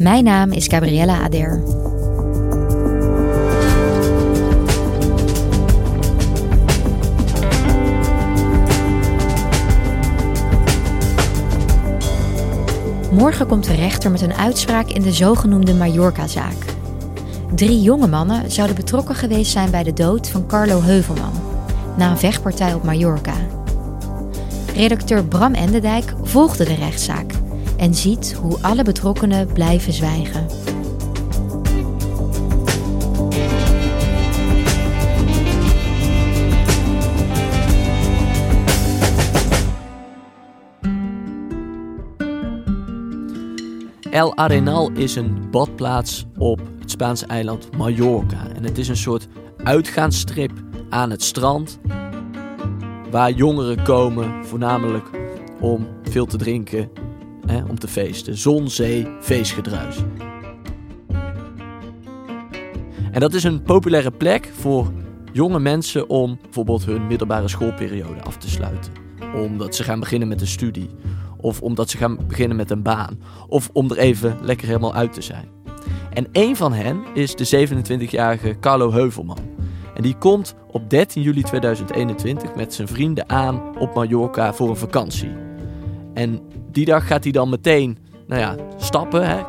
Mijn naam is Gabriella Ader. Morgen komt de rechter met een uitspraak in de zogenoemde Mallorca-zaak. Drie jonge mannen zouden betrokken geweest zijn bij de dood van Carlo Heuvelman na een vechtpartij op Mallorca. Redacteur Bram Endendijk volgde de rechtszaak en ziet hoe alle betrokkenen blijven zwijgen. El Arenal is een badplaats op het Spaanse eiland Mallorca. En het is een soort uitgaansstrip aan het strand. Waar jongeren komen, voornamelijk om veel te drinken, om te feesten. Zon, zee, feestgedruis. En dat is een populaire plek voor jonge mensen om bijvoorbeeld hun middelbare schoolperiode af te sluiten. Omdat ze gaan beginnen met een studie. Of omdat ze gaan beginnen met een baan. Of om er even lekker helemaal uit te zijn. En een van hen is de 27-jarige Carlo Heuvelman. En die komt op 13 juli 2021 met zijn vrienden aan op Mallorca voor een vakantie. En die dag gaat hij dan meteen, nou ja, stappen. Hè?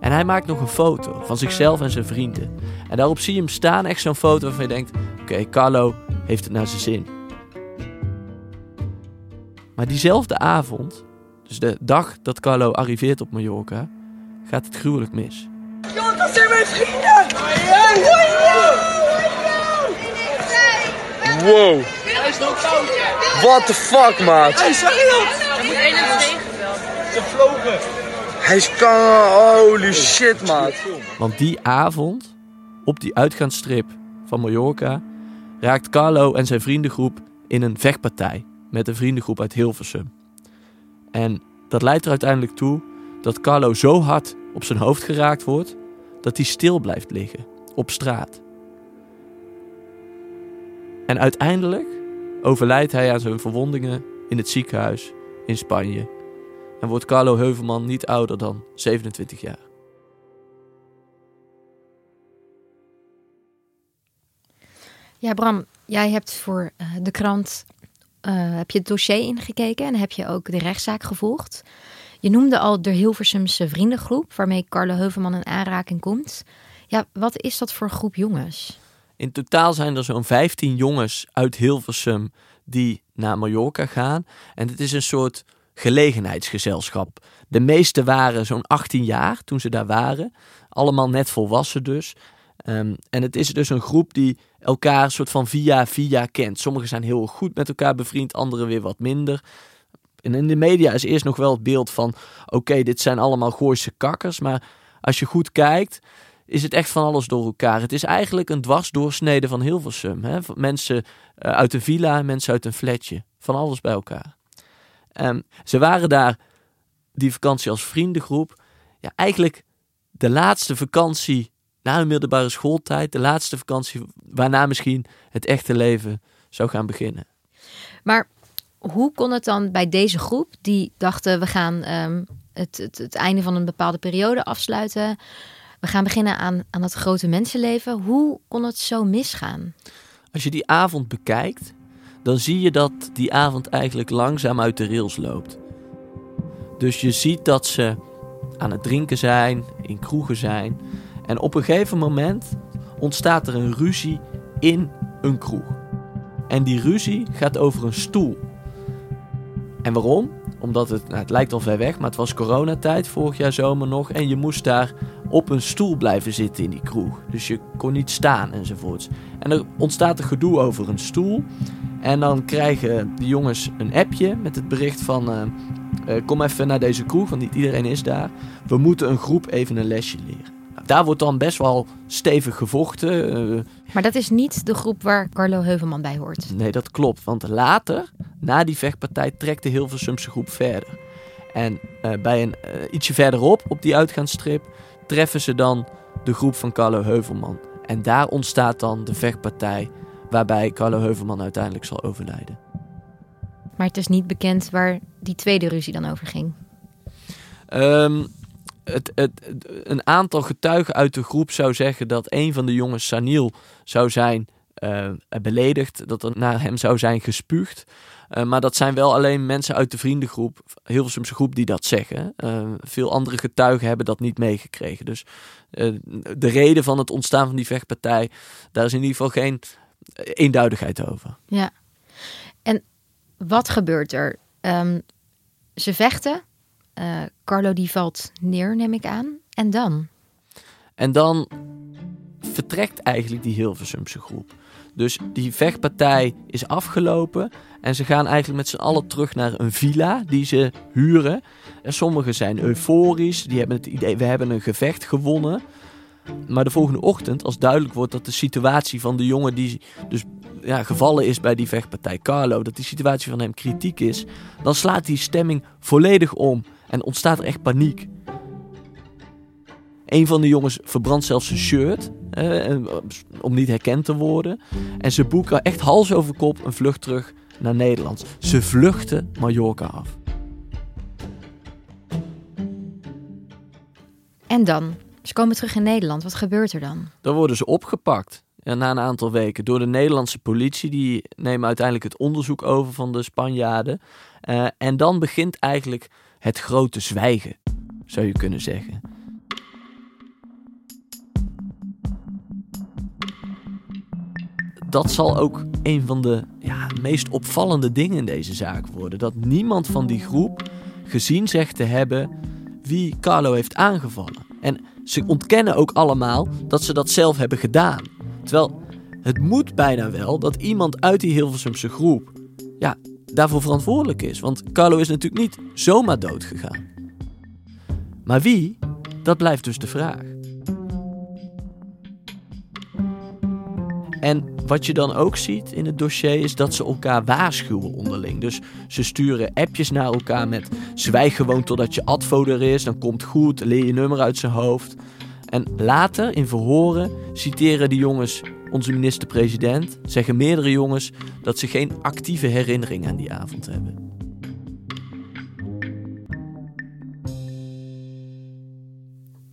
En hij maakt nog een foto van zichzelf en zijn vrienden. En daarop zie je hem staan, echt zo'n foto waarvan je denkt: oké, Carlo heeft het naar zijn zin. Maar diezelfde avond, dus de dag dat Carlo arriveert op Mallorca, gaat het gruwelijk mis. Yo, dat zijn mijn vrienden! Wow. What the fuck, maat? Hey, dat? Ze vlogen. Hij is kan... Holy shit, maat. Want die avond, op die uitgaansstrip van Mallorca, raakt Carlo en zijn vriendengroep in een vechtpartij met een vriendengroep uit Hilversum. En dat leidt er uiteindelijk toe dat Carlo zo hard op zijn hoofd geraakt wordt dat hij stil blijft liggen op straat. En uiteindelijk overlijdt hij aan zijn verwondingen in het ziekenhuis in Spanje. En wordt Carlo Heuvelman niet ouder dan 27 jaar. Ja, Bram, jij hebt voor uh, de krant uh, heb je het dossier ingekeken en heb je ook de rechtszaak gevolgd. Je noemde al de Hilversumse vriendengroep, waarmee Carlo Heuvelman in aanraking komt. Ja, wat is dat voor groep jongens? In totaal zijn er zo'n 15 jongens uit Hilversum die naar Mallorca gaan. En het is een soort gelegenheidsgezelschap. De meeste waren zo'n 18 jaar toen ze daar waren. Allemaal net volwassen dus. Um, en het is dus een groep die elkaar soort van via via kent. Sommigen zijn heel goed met elkaar bevriend, anderen weer wat minder. En in de media is eerst nog wel het beeld van: oké, dit zijn allemaal Gooise kakkers. Maar als je goed kijkt, is het echt van alles door elkaar. Het is eigenlijk een dwarsdoorsnede van Hilversum. Hè? Mensen uh, uit een villa, mensen uit een flatje. Van alles bij elkaar. Um, ze waren daar die vakantie als vriendengroep. Ja, eigenlijk de laatste vakantie na hun middelbare schooltijd. De laatste vakantie waarna misschien het echte leven zou gaan beginnen. Maar hoe kon het dan bij deze groep, die dachten we gaan het, het, het einde van een bepaalde periode afsluiten. We gaan beginnen aan, aan het grote mensenleven. Hoe kon het zo misgaan? Als je die avond bekijkt, dan zie je dat die avond eigenlijk langzaam uit de rails loopt. Dus je ziet dat ze aan het drinken zijn, in kroegen zijn. En op een gegeven moment ontstaat er een ruzie in een kroeg. En die ruzie gaat over een stoel. En waarom? Omdat het, nou, het lijkt al ver weg, maar het was coronatijd vorig jaar zomer nog. En je moest daar op een stoel blijven zitten in die kroeg. Dus je kon niet staan enzovoorts. En er ontstaat een gedoe over een stoel. En dan krijgen de jongens een appje met het bericht van... eh, eh, kom even naar deze kroeg, want niet iedereen is daar. We moeten een groep even een lesje leren. Nou, daar wordt dan best wel stevig gevochten. eh, Maar dat is niet de groep waar Carlo Heuvelman bij hoort. Nee, dat klopt. Want later, na die vechtpartij, trekt de Hilversumse groep verder. En bij een ietsje verderop, op die uitgaansstrip, treffen ze dan de groep van Carlo Heuvelman. En daar ontstaat dan de vechtpartij waarbij Carlo Heuvelman uiteindelijk zal overlijden. Maar het is niet bekend waar die tweede ruzie dan over ging. Ehm, het, een aantal getuigen uit de groep zou zeggen dat een van de jongens, Saniel, zou zijn eh, beledigd. Dat er naar hem zou zijn gespuugd. Eh, maar dat zijn wel alleen mensen uit de vriendengroep, Hilversumse groep, die dat zeggen. Eh, veel andere getuigen hebben dat niet meegekregen. Dus eh, de reden van het ontstaan van die vechtpartij, daar is in ieder geval geen eenduidigheid over. Ja. En wat gebeurt er? Ehm, ze vechten. Carlo die valt neer, neem ik aan. En dan? En dan vertrekt eigenlijk die Hilversumse groep. Dus die vechtpartij is afgelopen. En ze gaan eigenlijk met z'n allen terug naar een villa die ze huren. En sommigen zijn euforisch. Die hebben het idee, we hebben een gevecht gewonnen. Maar de volgende ochtend, als duidelijk wordt dat de situatie van de jongen die dus ja, gevallen is bij die vechtpartij, Carlo, dat die situatie van hem kritiek is, dan slaat die stemming volledig om en ontstaat er echt paniek. Een van de jongens verbrandt zelfs zijn shirt. eh, en, eh, om niet herkend te worden. En ze boeken echt hals over kop een vlucht terug naar Nederland. Ze vluchten Mallorca af. En dan? Ze komen terug in Nederland. Wat gebeurt er dan? Dan worden ze opgepakt. Ja, na een aantal weken door de Nederlandse politie. Die nemen uiteindelijk het onderzoek over van de Spanjaarden. Eh, en dan begint eigenlijk het grote zwijgen, zou je kunnen zeggen. Dat zal ook een van de ja, meest opvallende dingen in deze zaak worden. Dat niemand van die groep gezien zegt te hebben wie Carlo heeft aangevallen. En ze ontkennen ook allemaal dat ze dat zelf hebben gedaan. Terwijl het moet bijna wel dat iemand uit die Hilversumse groep ja, daarvoor verantwoordelijk is. Want Carlo is natuurlijk niet zomaar dood gegaan. Maar wie? Dat blijft dus de vraag. En wat je dan ook ziet in het dossier is dat ze elkaar waarschuwen onderling. Dus ze sturen appjes naar elkaar met zwijg gewoon totdat je advo er is, dan komt goed, leer je nummer uit zijn hoofd. En later in verhoren citeren die jongens onze minister-president, zeggen meerdere jongens dat ze geen actieve herinnering aan die avond hebben.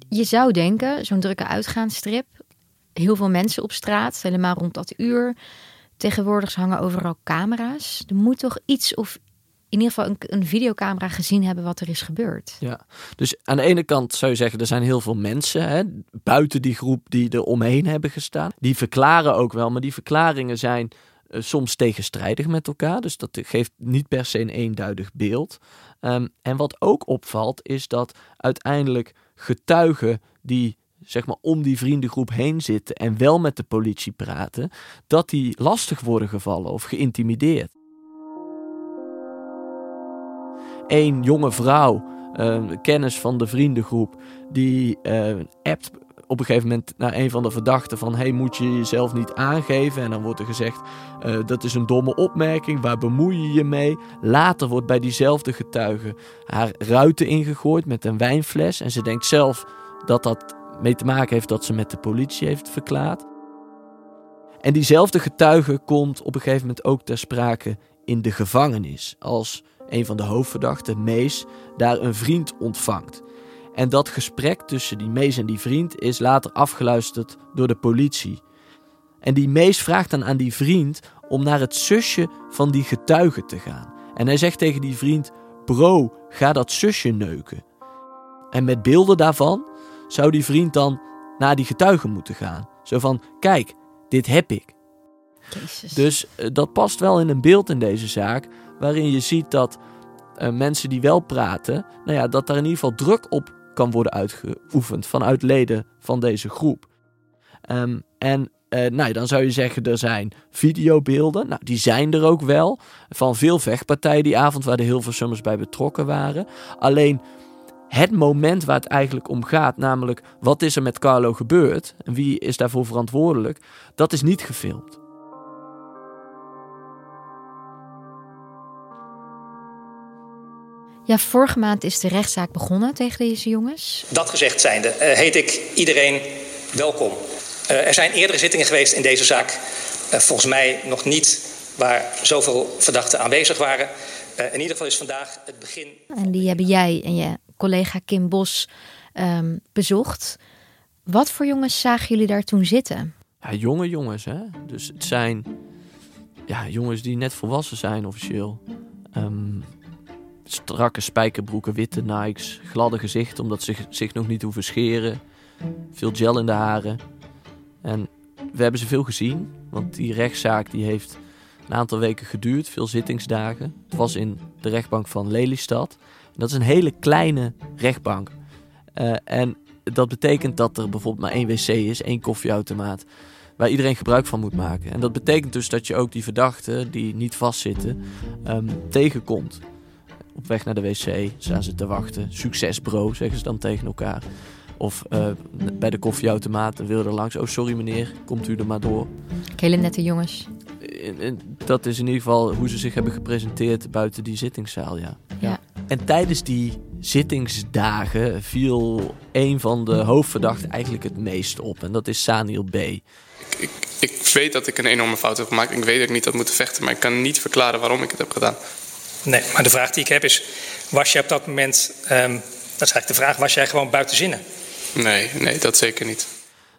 Je zou denken, zo'n drukke uitgaansstrip. Heel veel mensen op straat, helemaal rond dat uur. Tegenwoordig hangen overal camera's. Er moet toch iets of in ieder geval een, een videocamera gezien hebben wat er is gebeurd. Ja, dus aan de ene kant zou je zeggen, er zijn heel veel mensen hè, buiten die groep die er omheen hebben gestaan. Die verklaren ook wel, maar die verklaringen zijn eh, soms tegenstrijdig met elkaar. Dus dat geeft niet per se een eenduidig beeld. Ehm, en wat ook opvalt, is dat uiteindelijk getuigen die zeg maar om die vriendengroep heen zitten en wel met de politie praten, dat die lastig worden gevallen of geïntimideerd. Een jonge vrouw, eh, kennis van de vriendengroep, die eh, appt op een gegeven moment naar een van de verdachten van hey, moet je jezelf niet aangeven? En dan wordt er gezegd, eh, dat is een domme opmerking, waar bemoei je je mee? Later wordt bij diezelfde getuige haar ruiten ingegooid met een wijnfles en ze denkt zelf dat dat mee te maken heeft dat ze met de politie heeft verklaard. En diezelfde getuige komt op een gegeven moment ook ter sprake in de gevangenis. Als een van de hoofdverdachten, Mees, daar een vriend ontvangt. En dat gesprek tussen die Mees en die vriend is later afgeluisterd door de politie. En die Mees vraagt dan aan die vriend om naar het zusje van die getuige te gaan. En hij zegt tegen die vriend: Bro, ga dat zusje neuken. En met beelden daarvan zou die vriend dan naar die getuigen moeten gaan. Zo van, kijk, dit heb ik. Jezus. Dus eh, dat past wel in een beeld in deze zaak, waarin je ziet dat eh, mensen die wel praten, nou ja, dat daar in ieder geval druk op kan worden uitgeoefend vanuit leden van deze groep. Ehm, en eh, nou, dan zou je zeggen, er zijn videobeelden. Nou, die zijn er ook wel. Van veel vechtpartijen die avond waar de Hilversummers bij betrokken waren. Alleen het moment waar het eigenlijk om gaat, namelijk wat is er met Carlo gebeurd en wie is daarvoor verantwoordelijk, dat is niet gefilmd. Ja, vorige maand is de rechtszaak begonnen tegen deze jongens. Dat gezegd zijnde, uh, heet ik iedereen welkom. Uh, er zijn eerdere zittingen geweest in deze zaak. Uh, volgens mij nog niet waar zoveel verdachten aanwezig waren. in ieder geval is vandaag het begin. En die hebben jij en je collega Kim Bos um, bezocht. Wat voor jongens zagen jullie daar toen zitten? Ja, jonge jongens, hè. Dus het zijn ja, jongens die net volwassen zijn officieel. Um, strakke spijkerbroeken, witte Nikes, gladde gezicht omdat ze zich nog niet hoeven scheren. Veel gel in de haren. En we hebben ze veel gezien, want die rechtszaak die heeft een aantal weken geduurd, veel zittingsdagen. Het was in de rechtbank van Lelystad. Dat is een hele kleine rechtbank. Uh, en dat betekent dat er bijvoorbeeld maar één wc is, één koffieautomaat, waar iedereen gebruik van moet maken. En dat betekent dus dat je ook die verdachten die niet vastzitten um, tegenkomt. Op weg naar de wc staan ze te wachten. Succes bro, zeggen ze dan tegen elkaar. Of uh, bij de koffieautomaat wil er langs. Oh, sorry meneer, komt u er maar door. Hele nette jongens. En dat is in ieder geval hoe ze zich hebben gepresenteerd buiten die zittingszaal, ja. En tijdens die zittingsdagen viel een van de hoofdverdachten eigenlijk het meest op. En dat is Saniel B. Ik, ik, ik weet dat ik een enorme fout heb gemaakt. Ik weet dat ik niet had moeten vechten, maar ik kan niet verklaren waarom ik het heb gedaan. Nee, maar de vraag die ik heb is: was je op dat moment, um, dat is eigenlijk de vraag, was jij gewoon buiten zinnen? Nee, nee, dat zeker niet.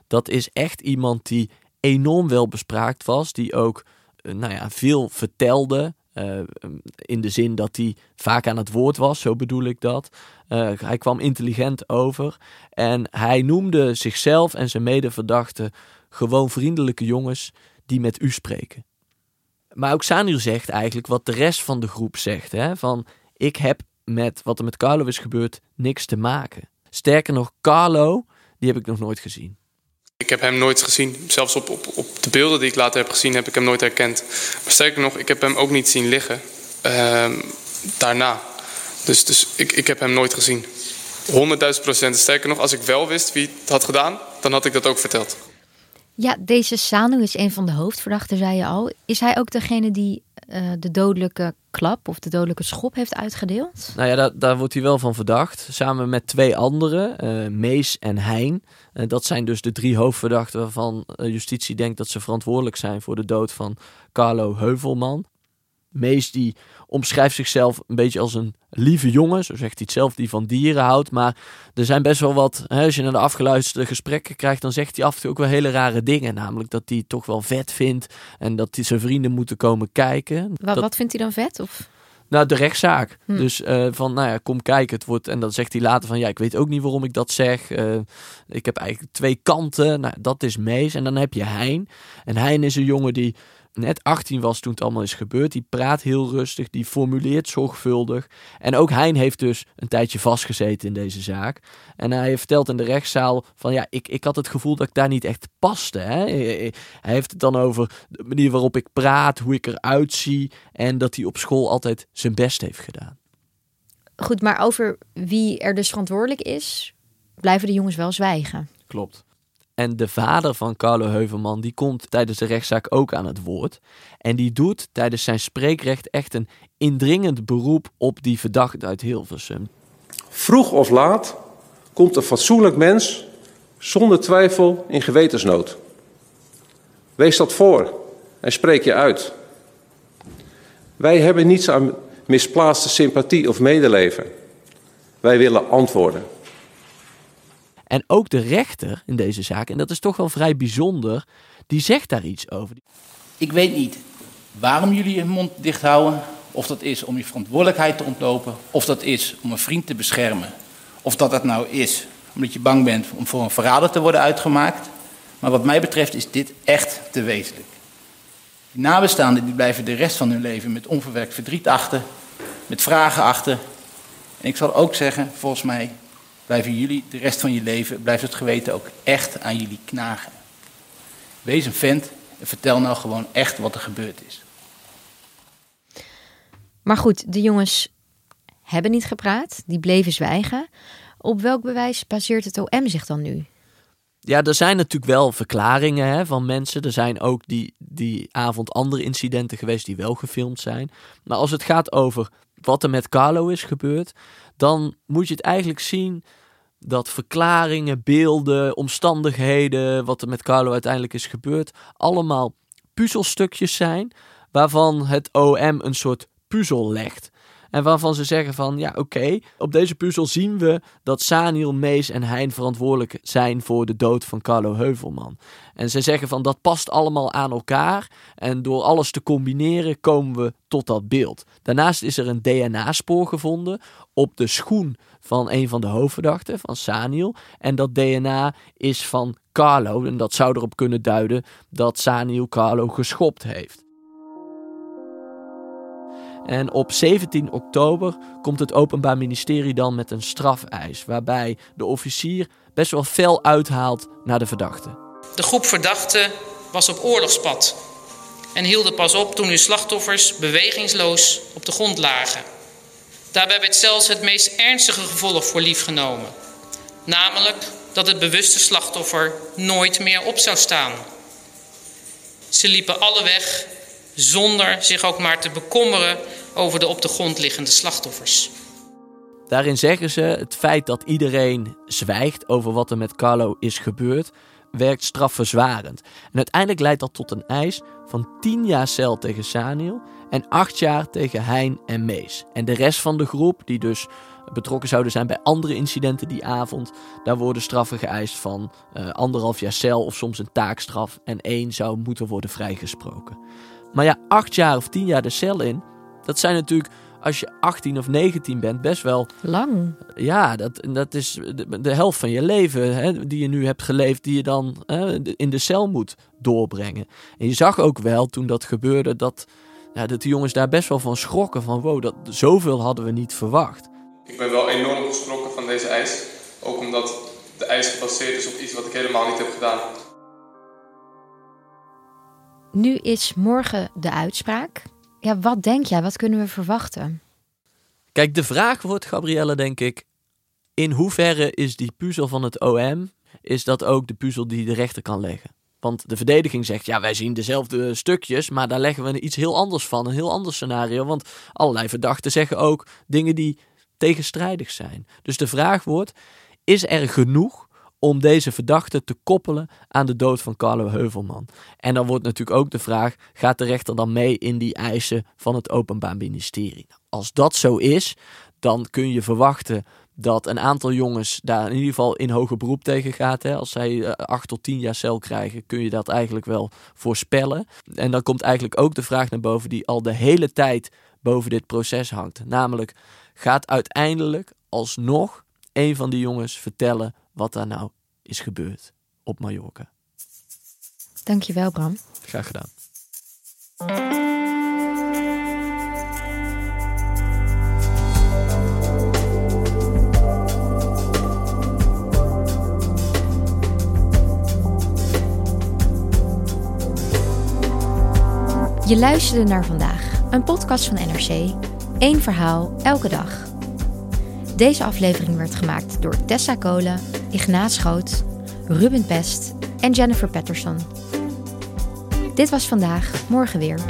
Dat is echt iemand die enorm wel bespraakt was, die ook nou ja, veel vertelde. Uh, in de zin dat hij vaak aan het woord was, zo bedoel ik dat. Uh, hij kwam intelligent over en hij noemde zichzelf en zijn medeverdachten gewoon vriendelijke jongens die met u spreken. Maar ook Saniel zegt eigenlijk wat de rest van de groep zegt. Hè? Van, ik heb met wat er met Carlo is gebeurd niks te maken. Sterker nog, Carlo, die heb ik nog nooit gezien. Ik heb hem nooit gezien. Zelfs op, op, op de beelden die ik later heb gezien, heb ik hem nooit herkend. Maar sterker nog, ik heb hem ook niet zien liggen. Uh, daarna. Dus, dus ik, ik heb hem nooit gezien. 100.000 procent. Sterker nog, als ik wel wist wie het had gedaan, dan had ik dat ook verteld. Ja, deze Sanu is een van de hoofdverdachten, zei je al. Is hij ook degene die uh, de dodelijke klap of de dodelijke schop heeft uitgedeeld? Nou ja, daar, daar wordt hij wel van verdacht. Samen met twee anderen, uh, Mees en Hein. Uh, dat zijn dus de drie hoofdverdachten waarvan justitie denkt dat ze verantwoordelijk zijn voor de dood van Carlo Heuvelman. Mees die omschrijft zichzelf een beetje als een lieve jongen, zo zegt hij het zelf, die van dieren houdt. Maar er zijn best wel wat, hè, als je naar de afgeluisterde gesprekken krijgt, dan zegt hij af en toe ook wel hele rare dingen. Namelijk dat hij het toch wel vet vindt en dat hij zijn vrienden moeten komen kijken. Wat, dat... wat vindt hij dan vet? Of? Nou, de rechtszaak. Hm. Dus uh, van, nou ja, kom kijken. Het wordt, en dan zegt hij later van, ja, ik weet ook niet waarom ik dat zeg. Uh, ik heb eigenlijk twee kanten. Nou, dat is Mees. En dan heb je Hein. En Hein is een jongen die net 18 was toen het allemaal is gebeurd. Die praat heel rustig, die formuleert zorgvuldig. En ook Hein heeft dus een tijdje vastgezeten in deze zaak. En hij vertelt in de rechtszaal van ja, ik, ik had het gevoel dat ik daar niet echt paste. Hè? Hij heeft het dan over de manier waarop ik praat, hoe ik eruit zie. En dat hij op school altijd zijn best heeft gedaan. Goed, maar over wie er dus verantwoordelijk is, blijven de jongens wel zwijgen. Klopt. En de vader van Carlo Heuvelman, die komt tijdens de rechtszaak ook aan het woord. En die doet tijdens zijn spreekrecht echt een indringend beroep op die verdachte uit Hilversum. Vroeg of laat komt een fatsoenlijk mens zonder twijfel in gewetensnood. Wees dat voor en spreek je uit. Wij hebben niets aan misplaatste sympathie of medeleven. Wij willen antwoorden. En ook de rechter in deze zaak, en dat is toch wel vrij bijzonder, die zegt daar iets over. Ik weet niet waarom jullie je mond dicht houden. Of dat is om je verantwoordelijkheid te ontlopen. Of dat is om een vriend te beschermen. Of dat het nou is omdat je bang bent om voor een verrader te worden uitgemaakt. Maar wat mij betreft is dit echt te wezenlijk. Die nabestaanden die blijven de rest van hun leven met onverwerkt verdriet achter, met vragen achter. En ik zal ook zeggen, volgens mij blijven jullie de rest van je leven, blijft het geweten ook echt aan jullie knagen. Wees een vent en vertel nou gewoon echt wat er gebeurd is. Maar goed, de jongens hebben niet gepraat, die bleven zwijgen. Op welk bewijs baseert het OM zich dan nu? Ja, er zijn natuurlijk wel verklaringen hè, van mensen. Er zijn ook die, die avond andere incidenten geweest die wel gefilmd zijn. Maar als het gaat over wat er met Carlo is gebeurd, dan moet je het eigenlijk zien dat verklaringen, beelden, omstandigheden, wat er met Carlo uiteindelijk is gebeurd, allemaal puzzelstukjes zijn waarvan het OM een soort puzzel legt. En waarvan ze zeggen van ja oké, op deze puzzel zien we dat Saniel, Mees en Hein verantwoordelijk zijn voor de dood van Carlo Heuvelman. En ze zeggen van dat past allemaal aan elkaar en door alles te combineren komen we tot dat beeld. Daarnaast is er een DNA-spoor gevonden op de schoen van een van de hoofdverdachten, van Saniel. En dat DNA is van Carlo en dat zou erop kunnen duiden dat Saniel Carlo geschopt heeft. En op 17 oktober komt het Openbaar Ministerie dan met een strafeis, waarbij de officier best wel fel uithaalt naar de verdachte. De groep verdachten was op oorlogspad en hielden pas op toen hun slachtoffers bewegingsloos op de grond lagen. Daarbij werd zelfs het meest ernstige gevolg voor lief genomen, namelijk dat het bewuste slachtoffer nooit meer op zou staan. Ze liepen alle weg zonder zich ook maar te bekommeren over de op de grond liggende slachtoffers. Daarin zeggen ze: het feit dat iedereen zwijgt over wat er met Carlo is gebeurd, werkt strafverzwarend. En uiteindelijk leidt dat tot een eis van 10 jaar cel tegen Saniel en 8 jaar tegen Hein en Mees. En de rest van de groep, die dus betrokken zouden zijn bij andere incidenten die avond, daar worden straffen geëist van uh, anderhalf jaar cel of soms een taakstraf en één zou moeten worden vrijgesproken. Maar ja, 8 jaar of 10 jaar de cel in, dat zijn natuurlijk als je 18 of 19 bent best wel... Lang. Ja, dat, dat is de, de helft van je leven hè, die je nu hebt geleefd, die je dan hè, in de cel moet doorbrengen. En je zag ook wel toen dat gebeurde dat, ja, dat de jongens daar best wel van schrokken. Van wow, dat, zoveel hadden we niet verwacht. Ik ben wel enorm geschrokken van deze eis. Ook omdat de eis gebaseerd is op iets wat ik helemaal niet heb gedaan. Nu is morgen de uitspraak. Ja, wat denk jij? Wat kunnen we verwachten? Kijk, de vraag wordt, Gabrielle, denk ik, in hoeverre is die puzzel van het OM, is dat ook de puzzel die de rechter kan leggen? Want de verdediging zegt, ja, wij zien dezelfde stukjes, maar daar leggen we iets heel anders van, een heel ander scenario. Want allerlei verdachten zeggen ook dingen die tegenstrijdig zijn. Dus de vraag wordt, is er genoeg om deze verdachte te koppelen aan de dood van Carlo Heuvelman. En dan wordt natuurlijk ook de vraag: gaat de rechter dan mee in die eisen van het Openbaar Ministerie? Als dat zo is, dan kun je verwachten dat een aantal jongens daar in ieder geval in hoger beroep tegen gaat. Hè. Als zij uh, acht tot tien jaar cel krijgen, kun je dat eigenlijk wel voorspellen. En dan komt eigenlijk ook de vraag naar boven die al de hele tijd boven dit proces hangt. Namelijk, gaat uiteindelijk alsnog een van die jongens vertellen wat daar nou is gebeurd op Mallorca. Dankjewel, Bram. Graag gedaan. Je luisterde naar vandaag, een podcast van NRC. Eén verhaal, elke dag. Deze aflevering werd gemaakt door Tessa Kolen, Ignaat Schoot, Ruben Pest en Jennifer Patterson. Dit was vandaag, morgen weer.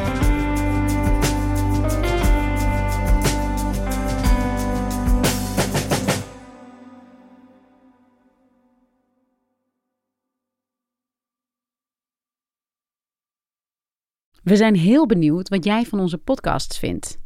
We zijn heel benieuwd wat jij van onze podcasts vindt.